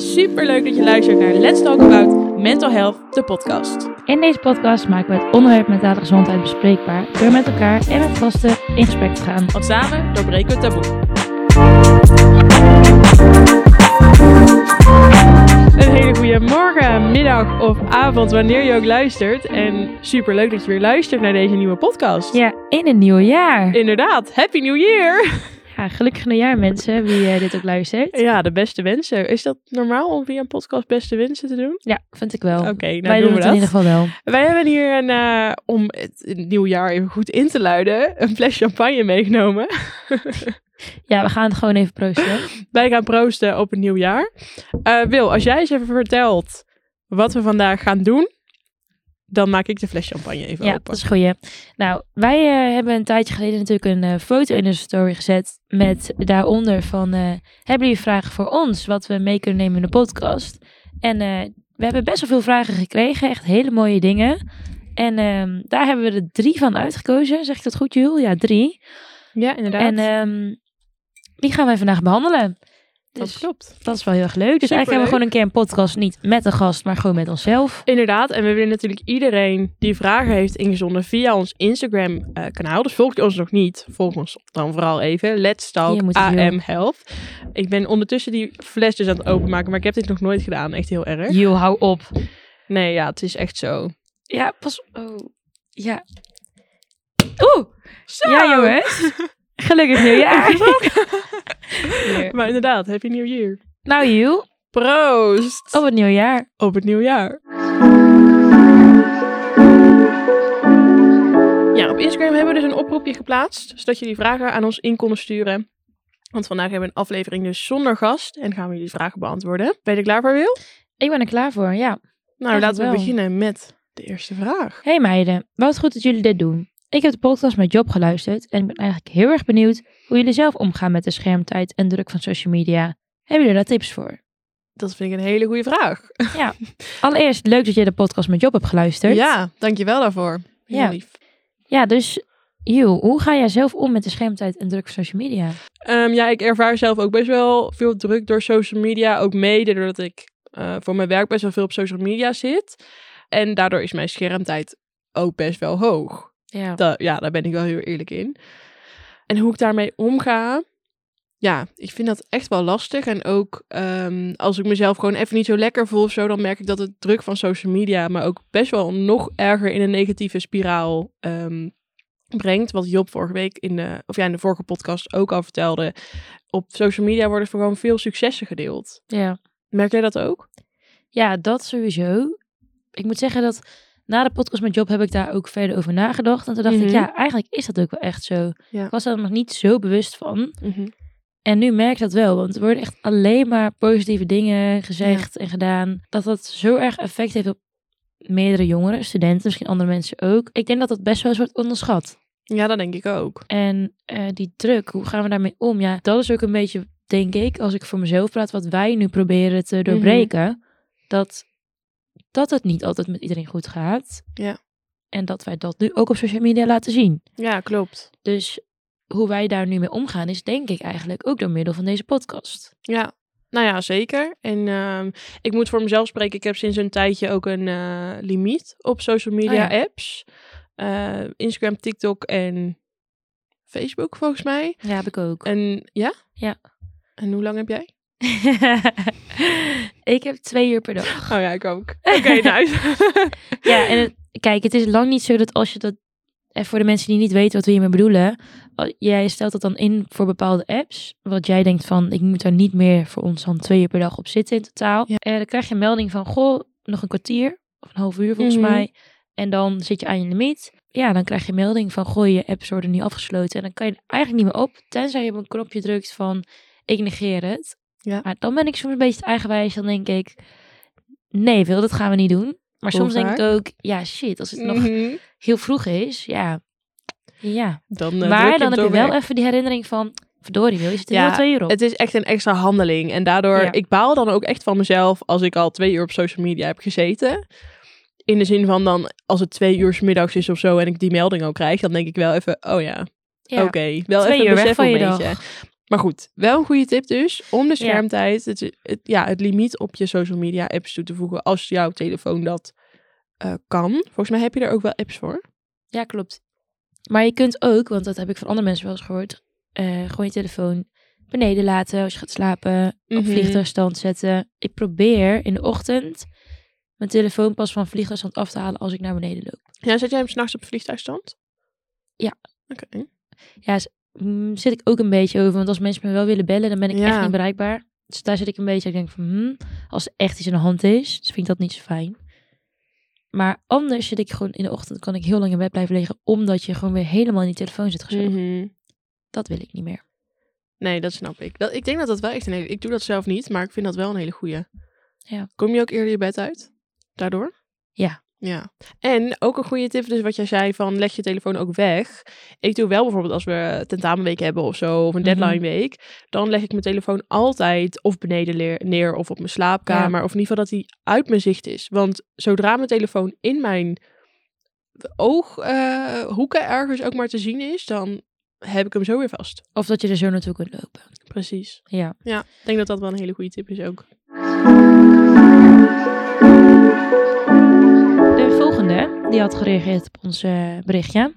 Super leuk dat je luistert naar Let's Talk About Mental Health, de podcast. In deze podcast maken we het onderwerp mentale gezondheid bespreekbaar door met elkaar en met gasten in gesprek te gaan. Want samen doorbreken we het taboe. Een hele goede morgen, middag of avond, wanneer je ook luistert. En super leuk dat je weer luistert naar deze nieuwe podcast. Ja, in een nieuw jaar. Inderdaad, Happy New Year! Ja, gelukkig nieuwjaar mensen, wie eh, dit ook luistert. Ja, de beste wensen. Is dat normaal om via een podcast beste wensen te doen? Ja, vind ik wel. Oké, nou Wij doen we het in ieder dat. geval wel. Wij hebben hier een, eh, om het nieuwjaar even goed in te luiden, een fles champagne meegenomen. Ja, we gaan het gewoon even proosten. Wij gaan proosten op een nieuw jaar. Eh, Wil, als jij eens even vertelt wat we vandaag gaan doen, dan maak ik de fles champagne even Ja, open. dat is goed. ja. Nou, wij eh, hebben een tijdje geleden natuurlijk een eh, foto in de story gezet met daaronder van, eh, hebben jullie vragen voor ons, wat we mee kunnen nemen in de podcast? En eh, we hebben best wel veel vragen gekregen, echt hele mooie dingen. En ehm, daar hebben we er drie van uitgekozen. Zeg ik dat goed, Jul? Ja, drie. Ja, inderdaad. En ehm, die gaan wij vandaag behandelen. Dat Dus klopt. dat is wel heel erg leuk. Dus eigenlijk hebben we gewoon een keer een podcast, niet met een gast, maar gewoon met onszelf. Inderdaad, en we willen natuurlijk iedereen die vragen heeft ingezonden via ons Instagram eh, kanaal. Dus volg je ons nog niet, volg ons dan vooral even. Let's Talk AM. Health. Ik ben ondertussen die fles dus aan het openmaken, maar ik heb dit nog nooit gedaan. Echt heel erg. Jul, hou op. Nee, ja, het is echt zo. Ja, pas Oh, ja. Oeh, Zo! ja jongens. Gelukkig nieuwjaar. Maar inderdaad, Happy New Year. nou Jul, Proost! op het nieuwjaar. op het nieuwjaar. Ja, op Instagram hebben we dus een oproepje geplaatst, zodat jullie vragen aan ons in konden sturen. Want vandaag hebben we een aflevering dus zonder gast en gaan we jullie vragen beantwoorden. Ben je er klaar voor, Wil? Ik ben er klaar voor, ja. Nou, laten we wel. beginnen met de eerste vraag. Hey meiden, wat goed dat jullie dit doen. Ik heb de podcast met Job geluisterd en ik ben eigenlijk heel erg benieuwd hoe jullie zelf omgaan met de schermtijd en druk van social media. Hebben jullie daar tips voor? Dat vind ik een hele goede vraag. Allereerst, leuk dat je de podcast met Job hebt geluisterd. Ja, dankjewel daarvoor. Heel Ja. lief. Ja, dus hoe ga jij zelf om met de schermtijd en druk van social media? Ehm, ja, ik ervaar zelf ook best wel veel druk door social media. Ook mede doordat ik eh, voor mijn werk best wel veel op social media zit. En daardoor is mijn schermtijd ook best wel hoog. Ja. Da- ja, daar ben ik wel heel eerlijk in. En hoe ik daarmee omga, ja, ik vind dat echt wel lastig. En ook ehm, als ik mezelf gewoon even niet zo lekker voel of zo, dan merk ik dat het druk van social media me ook best wel nog erger in een negatieve spiraal ehm, brengt. Wat Job vorige week in de, of ja, in de vorige podcast ook al vertelde. Op social media worden gewoon veel successen gedeeld. ja. Merk jij dat ook? Ja, dat sowieso. Ik moet zeggen dat na de podcast met Job heb ik daar ook verder over nagedacht. En toen dacht ik, Mhm. ja, eigenlijk is dat ook wel echt zo. Ja. Ik was daar nog niet zo bewust van. En nu merk ik dat wel, want er worden echt alleen maar positieve dingen gezegd en gedaan. Dat dat zo erg effect heeft op meerdere jongeren, studenten, misschien andere mensen ook. Ik denk dat dat best wel eens wordt onderschat. Ja, dat denk ik ook. En eh, die druk, hoe gaan we daarmee om? Ja, dat is ook een beetje, denk ik, als ik voor mezelf praat, wat wij nu proberen te doorbreken. Dat, dat het niet altijd met iedereen goed gaat. Ja. En dat wij dat nu ook op social media laten zien. Ja, klopt. Dus hoe wij daar nu mee omgaan, is denk ik eigenlijk ook door middel van deze podcast. Ja, nou ja, zeker. En ehm, ik moet voor mezelf spreken. Ik heb sinds een tijdje ook een eh, limiet op social media Oh ja. apps. Eh, Instagram, TikTok en Facebook volgens mij. Ja, heb ik ook. En ja? Ja. En hoe lang heb jij? ik heb twee uur per dag. Oh ja, ik ook. Oké, nice. Ja, en het- kijk, het is lang niet zo dat als je dat... En voor de mensen die niet weten wat we hiermee bedoelen... Jij stelt dat dan in voor bepaalde apps. Wat jij denkt van, ik moet daar niet meer voor ons dan twee uur per dag op zitten in totaal. Ja. En dan krijg je een melding van, goh, nog een kwartier. Of een half uur volgens Mhm. mij. En dan zit je aan je limiet. Ja, dan krijg je een melding van, goh, je apps worden nu afgesloten. En dan kan je er eigenlijk niet meer op. Tenzij je op een knopje drukt van, ik negeer het. Ja. Maar dan ben ik soms een beetje eigenwijs. Dan denk ik, nee, Wil, dat gaan we niet doen. Maar soms denk ik ook, ja, shit, als het nog Mhm. heel vroeg is, ja. Ja. Dan, eh, maar dan heb je wel even die herinnering van, verdorie, Wil, je zit er Ja, twee uur op. Het is echt een extra handeling. En daardoor, Ja. ik baal dan ook echt van mezelf als ik al twee uur op social media heb gezeten. In de zin van dan, als het twee uur 's middags is of zo en ik die melding ook krijg, dan denk ik wel even, oh ja, ja. oké. Wel Twee even weg een van je besefmomentje. Maar goed, wel een goede tip dus. Om de schermtijd, het, het, ja, het limiet op je social media apps toe te voegen. Als jouw telefoon dat eh, kan. Volgens mij heb je er ook wel apps voor. Ja, klopt. Maar je kunt ook, want dat heb ik van andere mensen wel eens gehoord, eh, gewoon je telefoon beneden laten als je gaat slapen, op Mhm. vliegtuigstand zetten. Ik probeer in de ochtend mijn telefoon pas van vliegtuigstand af te halen als ik naar beneden loop. Ja, zet jij hem s'nachts op vliegtuigstand? Ja. Oké. Ja, mm, zit ik ook een beetje over, want als mensen me wel willen bellen, dan ben ik echt Ja. niet bereikbaar. Dus daar zit ik een beetje, ik denk van, hmm, als er echt iets in de hand is, dus vind ik dat niet zo fijn. Maar anders zit ik gewoon in de ochtend, kan ik heel lang in bed blijven liggen, omdat je gewoon weer helemaal in die telefoon zit gezogen. Mhm. Dat wil ik niet meer. Nee, dat snap ik. Dat, ik denk dat dat wel echt een hele... Ik doe dat zelf niet, maar ik vind dat wel een hele goeie. Ja. Kom je ook eerder je bed uit? Daardoor? Ja. Ja. En ook een goede tip, dus wat jij zei van leg je telefoon ook weg. Ik doe wel bijvoorbeeld als we tentamenweek hebben of zo, of een Mhm. deadline week, dan leg ik mijn telefoon altijd of beneden neer of op mijn slaapkamer, of in ieder geval dat hij uit mijn zicht is. Want zodra mijn telefoon in mijn ooghoeken ergens ook maar te zien is, dan heb ik hem zo weer vast. Of dat je er zo naartoe kunt lopen. Precies. Ja. Ja, ik denk dat dat wel een hele goede tip is ook. De volgende, die had gereageerd op ons eh, berichtje.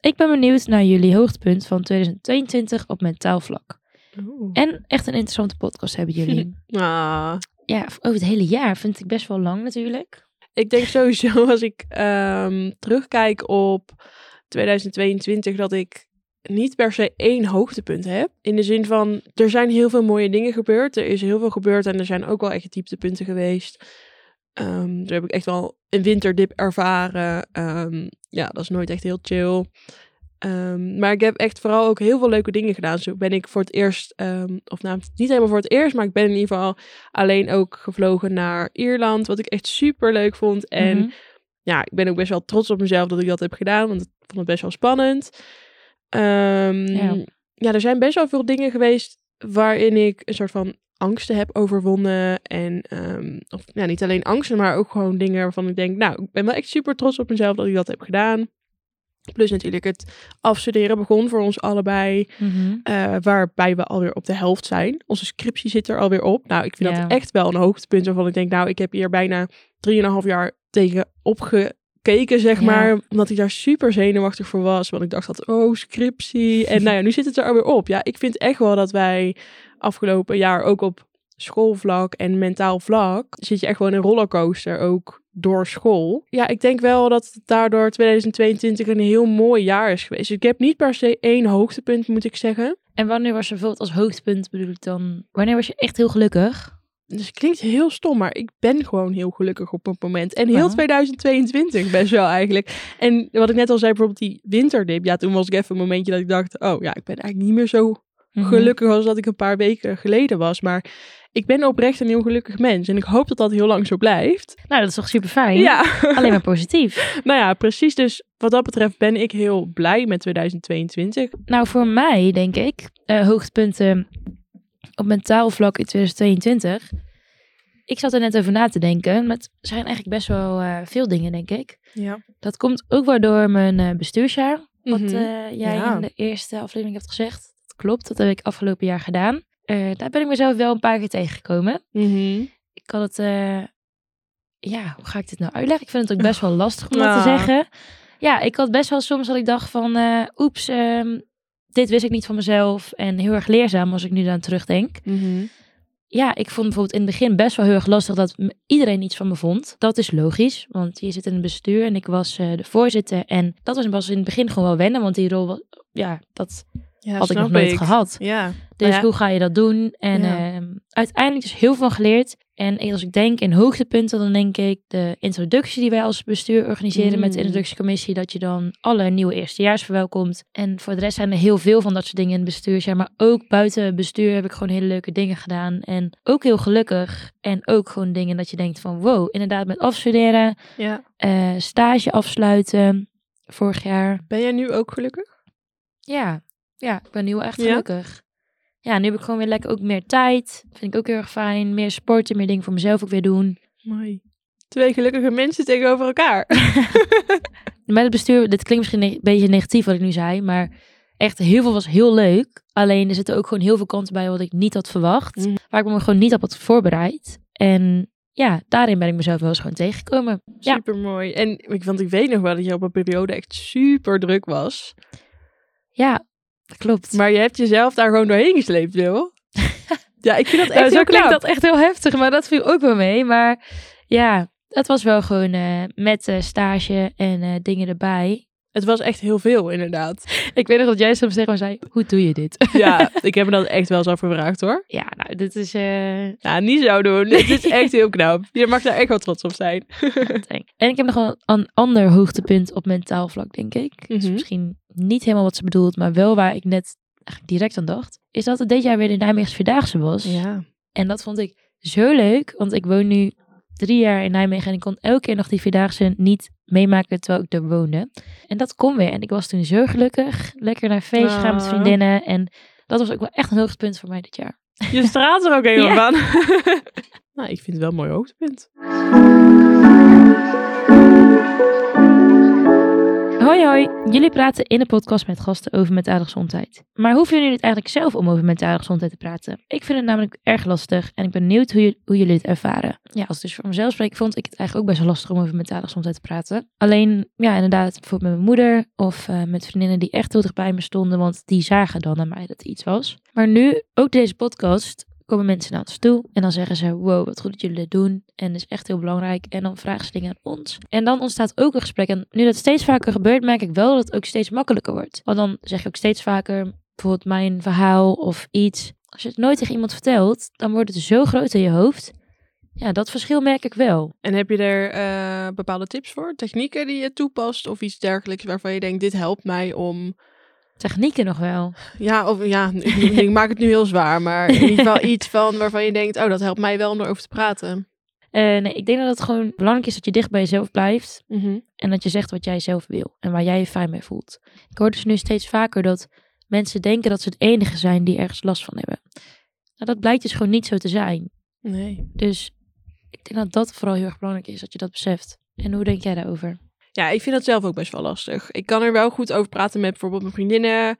Ik ben benieuwd naar jullie hoogtepunt van 2022 op mentaal vlak. En echt een interessante podcast hebben jullie. Ah, ja, over het hele jaar vind ik best wel lang natuurlijk. ik denk sowieso als ik ehm, terugkijk op 2022 dat ik niet per se één hoogtepunt heb. In de zin van, er zijn heel veel mooie dingen gebeurd. Er is heel veel gebeurd en er zijn ook wel echt dieptepunten geweest. Ehm daar heb ik echt wel een winterdip ervaren. Ehm, ja, dat is nooit echt heel chill. Ehm, maar ik heb echt vooral ook heel veel leuke dingen gedaan. Zo ben ik voor het eerst, of nou niet helemaal voor het eerst, maar ik ben in ieder geval alleen ook gevlogen naar Ierland. Wat ik echt super leuk vond. En Mhm. ja, ik ben ook best wel trots op mezelf dat ik dat heb gedaan, want ik vond het best wel spannend. Ja. ja. er zijn best wel veel dingen geweest waarin ik een soort van angsten heb overwonnen. En ehm, of, ja, niet alleen angsten, maar ook gewoon dingen waarvan ik denk, nou, ik ben wel echt super trots op mezelf dat ik dat heb gedaan. Plus natuurlijk het afstuderen begon voor ons allebei. Mhm. eh, waarbij we alweer op de helft zijn. Onze scriptie zit er alweer op. Nou, ik vind Ja. dat echt wel een hoogtepunt waarvan ik denk, nou, ik heb hier bijna 3,5 jaar tegen opgekeken, zeg Ja. maar. Omdat ik daar super zenuwachtig voor was. Want ik dacht dat, oh, scriptie. En nou ja, nu zit het er alweer op. Ja, ik vind echt wel dat wij afgelopen jaar ook op schoolvlak en mentaal vlak zit je echt gewoon in een rollercoaster ook door school. Ja, ik denk wel dat het daardoor 2022 een heel mooi jaar is geweest. Dus ik heb niet per se één hoogtepunt, moet ik zeggen. En wanneer was er bijvoorbeeld als hoogtepunt, bedoel ik dan, wanneer was je echt heel gelukkig? Dus het klinkt heel stom, maar ik ben gewoon heel gelukkig op een moment. En heel Ja. 2022 best wel eigenlijk. En wat ik net al zei, bijvoorbeeld die winterdip. Ja, toen was ik even een momentje dat ik dacht, oh ja, ik ben eigenlijk niet meer zo Mhm. gelukkig als dat ik een paar weken geleden was. Maar ik ben oprecht een heel gelukkig mens. En ik hoop dat dat heel lang zo blijft. Nou, dat is toch super fijn? Ja, Alleen maar positief. nou ja, precies. Dus wat dat betreft ben ik heel blij met 2022. Nou, voor mij denk ik, eh, hoogtepunten op mentaal vlak in 2022. Ik zat er net over na te denken. Maar het zijn eigenlijk best wel eh, veel dingen, denk ik. Ja. Dat komt ook wel door mijn eh, bestuursjaar. Wat Mhm. jij Ja. in de eerste aflevering hebt gezegd. Dat klopt, dat heb ik afgelopen jaar gedaan. Eh, daar ben ik mezelf wel een paar keer tegengekomen. Mhm. Ik had het, eh, ja, hoe ga ik dit nou uitleggen? Ik vind het ook best wel lastig om dat te zeggen. Ja, ik had best wel soms dat ik dacht van, eh, oeps, ehm, dit wist ik niet van mezelf. En heel erg leerzaam als ik nu aan terugdenk. Mhm. Ja, ik vond bijvoorbeeld in het begin best wel heel erg lastig dat iedereen iets van me vond. Dat is logisch, want je zit in het bestuur en ik was de voorzitter. En dat was, was in het begin gewoon wel wennen, want die rol, was, ja, dat Ja, had ik nog nooit gehad. Ja. Dus ja. hoe ga je dat doen? En Ja. ehm, uiteindelijk dus heel veel geleerd. En als ik denk in hoogtepunten, dan denk ik de introductie die wij als bestuur organiseren met de Mm. introductiecommissie, dat je dan alle nieuwe eerstejaars verwelkomt. En voor de rest zijn er heel veel van dat soort dingen in het bestuursjaar. Maar ook buiten bestuur heb ik gewoon hele leuke dingen gedaan. En ook heel gelukkig. En ook gewoon dingen dat je denkt van wow, inderdaad met afstuderen, ja. eh, stage afsluiten vorig jaar. Ben jij nu ook gelukkig? Ja, ja, ik ben nu wel echt Ja? gelukkig. Ja, nu heb ik gewoon weer lekker ook meer tijd. Vind ik ook heel erg fijn. Meer sporten, meer dingen voor mezelf ook weer doen. Mooi. Twee gelukkige mensen tegenover elkaar. Met het bestuur, dit klinkt misschien een beetje negatief wat ik nu zei, maar Echt heel veel was heel leuk. Alleen er zitten ook gewoon heel veel kanten bij wat ik niet had verwacht. Mhm. Waar ik me gewoon niet op had voorbereid. En ja, daarin ben ik mezelf wel eens gewoon tegengekomen. Ja. Super mooi. En ik, want ik weet nog wel dat je op een periode echt super druk was. Ja, klopt. Maar je hebt jezelf daar gewoon doorheen gesleept, Wil. ja, ik vind dat echt Nou, zo heel klinkt knap. dat echt heel heftig, maar dat viel ook wel mee. Maar ja, het was wel gewoon eh, met eh, stage en eh, dingen erbij. Het was echt heel veel, inderdaad. Ik weet nog dat jij soms tegen me zei, hoe doe je dit? Ja, ik heb me dat echt wel eens gevraagd, hoor. ja, nou, dit is... Ja, niet zo doen. Het is echt heel knap. Je mag daar echt wel trots op zijn. En ik heb nog wel een ander hoogtepunt op mentaal vlak, denk ik. Dus Mhm. misschien niet helemaal wat ze bedoelt, maar wel waar ik net eigenlijk direct aan dacht. Is dat het dit jaar weer de Nijmeegse Vierdaagse was. Ja. En dat vond ik zo leuk, want ik woon nu drie jaar in Nijmegen en ik kon elke keer nog die Vierdaagse niet meemaken terwijl ik er woonde. En dat kon weer. En ik was toen zo gelukkig. Lekker naar feestjes gaan met Ah. vriendinnen. En dat was ook wel echt een hoogtepunt voor mij dit jaar. Je straalt er ook helemaal Ja. van. nou, ik vind het wel een mooi hoogtepunt. Hoi hoi, jullie praten in de podcast met gasten over mentale gezondheid. Maar hoe vinden jullie het eigenlijk zelf om over mentale gezondheid te praten? Ik vind het namelijk erg lastig en ik ben benieuwd hoe, jullie het ervaren. Ja, als ik dus voor mezelf spreek, vond ik het eigenlijk ook best wel lastig om over mentale gezondheid te praten. Alleen, ja, inderdaad, bijvoorbeeld met mijn moeder of eh, met vriendinnen die echt heel bij me stonden, want die zagen dan aan mij dat er iets was. Maar nu, ook deze podcast, komen mensen naar ons toe en dan zeggen ze, wow, wat goed dat jullie dit doen en dat is echt heel belangrijk. En dan vragen ze dingen aan ons. En dan ontstaat ook een gesprek. En nu dat steeds vaker gebeurt, merk ik wel dat het ook steeds makkelijker wordt. Want dan zeg je ook steeds vaker, bijvoorbeeld mijn verhaal of iets. Als je het nooit tegen iemand vertelt, dan wordt het zo groot in je hoofd. Ja, dat verschil merk ik wel. En heb je er eh, bepaalde tips voor? Technieken die je toepast of iets dergelijks waarvan je denkt, dit helpt mij om... Technieken nog wel. Ja, of ja, ik, ik maak het nu heel zwaar, maar in ieder geval iets van waarvan je denkt, oh, dat helpt mij wel om erover te praten. Eh, nee, ik denk dat het gewoon belangrijk is dat je dicht bij jezelf blijft. Mhm. En dat je zegt wat jij zelf wil en waar jij je fijn bij voelt. Ik hoor dus nu steeds vaker dat mensen denken dat ze het enige zijn die ergens last van hebben. Nou, dat blijkt dus gewoon niet zo te zijn. Nee. Dus ik denk dat dat vooral heel erg belangrijk is, dat je dat beseft. En hoe denk jij daarover? Ja, ik vind dat zelf ook best wel lastig. Ik kan er wel goed over praten met bijvoorbeeld mijn vriendinnen,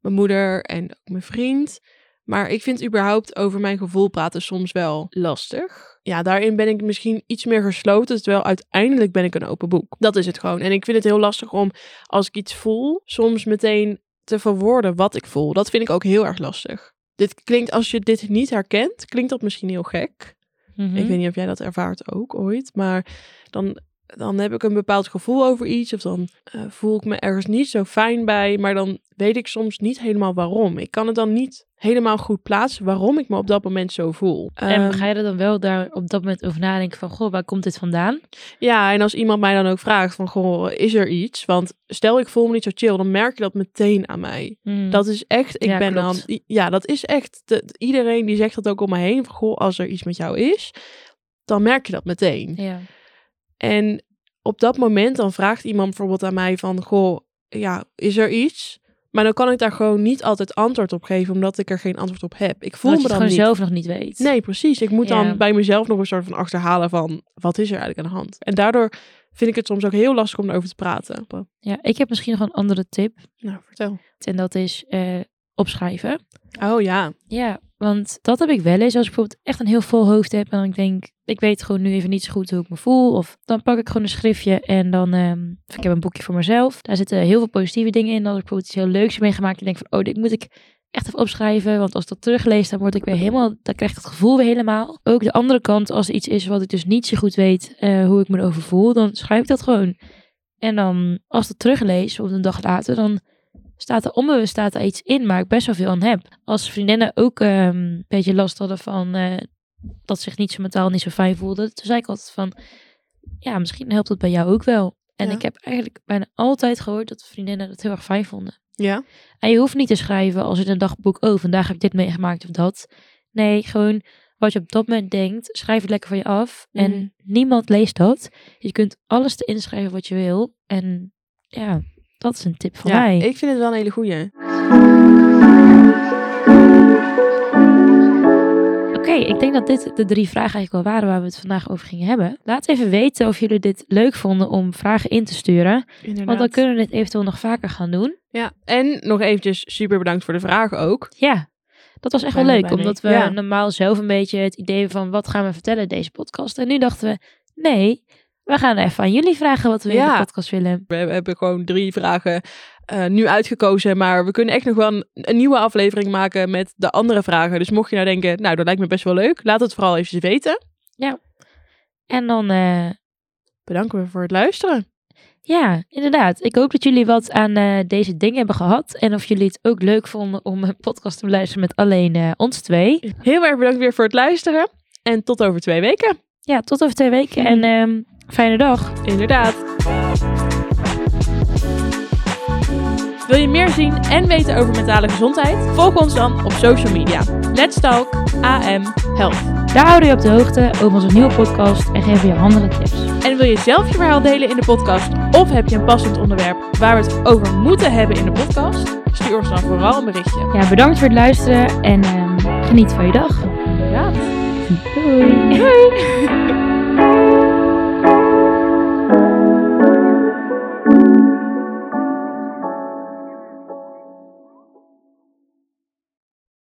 mijn moeder en ook mijn vriend. Maar ik vind überhaupt over mijn gevoel praten soms wel lastig. Ja, daarin ben ik misschien iets meer gesloten, terwijl uiteindelijk ben ik een open boek. Dat is het gewoon. En ik vind het heel lastig om, als ik iets voel, soms meteen te verwoorden wat ik voel. Dat vind ik ook heel erg lastig. Dit klinkt, als je dit niet herkent, klinkt dat misschien heel gek. Mhm. Ik weet niet of jij dat ervaart ook ooit, maar dan, dan heb ik een bepaald gevoel over iets of dan eh, voel ik me ergens niet zo fijn bij, maar dan weet ik soms niet helemaal waarom. Ik kan het dan niet helemaal goed plaatsen waarom ik me op dat moment zo voel. En Ehm, ga je er dan wel daar op dat moment over nadenken van, goh, waar komt dit vandaan? ja, en als iemand mij dan ook vraagt van, goh, is er iets? Want stel ik voel me niet zo chill, dan merk je dat meteen aan mij. Hmm. Dat is echt, ik Ja, ben klopt. dan, ja, dat is echt, de- iedereen die zegt dat ook om me heen, van, goh, als er iets met jou is, dan merk je dat meteen. Ja. En op dat moment dan vraagt iemand bijvoorbeeld aan mij van, goh, ja, is er iets? Maar dan kan ik daar gewoon niet altijd antwoord op geven, omdat ik er geen antwoord op heb. Ik voel me je dan niet. gewoon zelf nog niet weet. Nee, precies. Ik moet Ja. dan bij mezelf nog een soort van achterhalen van, wat is er eigenlijk aan de hand? En daardoor vind ik het soms ook heel lastig om erover te praten. Ja, ik heb misschien nog een andere tip. Nou, vertel. En dat is eh, opschrijven. Oh ja. Ja, want dat heb ik wel eens. Als ik bijvoorbeeld echt een heel vol hoofd heb en ik denk, ik weet gewoon nu even niet zo goed hoe ik me voel. Of dan pak ik gewoon een schriftje en dan, of ik heb een boekje voor mezelf. Daar zitten heel veel positieve dingen in. Als ik bijvoorbeeld iets heel leuks heb meegemaakt en denk van, oh, dit moet ik echt even opschrijven. Want als ik dat teruglees, dan word ik weer helemaal, dan krijg ik het gevoel weer helemaal. Ook de andere kant, als er iets is wat ik dus niet zo goed weet eh, hoe ik me erover voel, dan schrijf ik dat gewoon. En dan, als ik dat teruglees, of een dag later, dan staat er onbewust staat er iets in waar ik best wel veel aan heb. Als vriendinnen ook ehm, een beetje last hadden van eh, dat ze zich niet zo mentaal niet zo fijn voelden, toen zei ik altijd van, ja, misschien helpt het bij jou ook wel. En Ja. ik heb eigenlijk bijna altijd gehoord dat vriendinnen dat heel erg fijn vonden. Ja. En je hoeft niet te schrijven als in een dagboek, oh, vandaag heb ik dit meegemaakt of dat. Nee, gewoon wat je op dat moment denkt, schrijf het lekker van je af. Mhm. En niemand leest dat. Je kunt alles erin schrijven wat je wil. En ja, dat is een tip van ja, mij. ik vind het wel een hele goeie. Oké, ik denk dat dit de drie vragen eigenlijk wel waren waar we het vandaag over gingen hebben. Laat even weten of jullie dit leuk vonden om vragen in te sturen. Inderdaad. Want dan kunnen we dit eventueel nog vaker gaan doen. Ja, en nog eventjes super bedankt voor de vragen ook. Ja, dat was echt wel leuk. Omdat we Ja. normaal zelf een beetje het idee van wat gaan we vertellen in deze podcast. En nu dachten we, nee, we gaan even aan jullie vragen wat we in Ja. de podcast willen. We hebben gewoon drie vragen eh, nu uitgekozen, maar we kunnen echt nog wel een, een nieuwe aflevering maken met de andere vragen. Dus mocht je nou denken, nou dat lijkt me best wel leuk, laat het vooral even weten. En dan, eh, Bedanken we voor het luisteren. ja, inderdaad. Ik hoop dat jullie wat aan eh, deze dingen hebben gehad. En of jullie het ook leuk vonden om een podcast te beluisteren met alleen ons twee. Heel erg bedankt weer voor het luisteren en tot over twee weken. Ja, tot over twee weken en ehm, fijne dag. Inderdaad. Wil je meer zien en weten over mentale gezondheid? Volg ons dan op social media. Let's Talk AM Health. Daar houden we je op de hoogte over onze nieuwe podcast en geven je andere tips. En wil je zelf je verhaal delen in de podcast? Of heb je een passend onderwerp waar we het over moeten hebben in de podcast? Stuur ons dan vooral een berichtje. Ja, bedankt voor het luisteren en ehm, geniet van je dag. Inderdaad. Doei. Doei!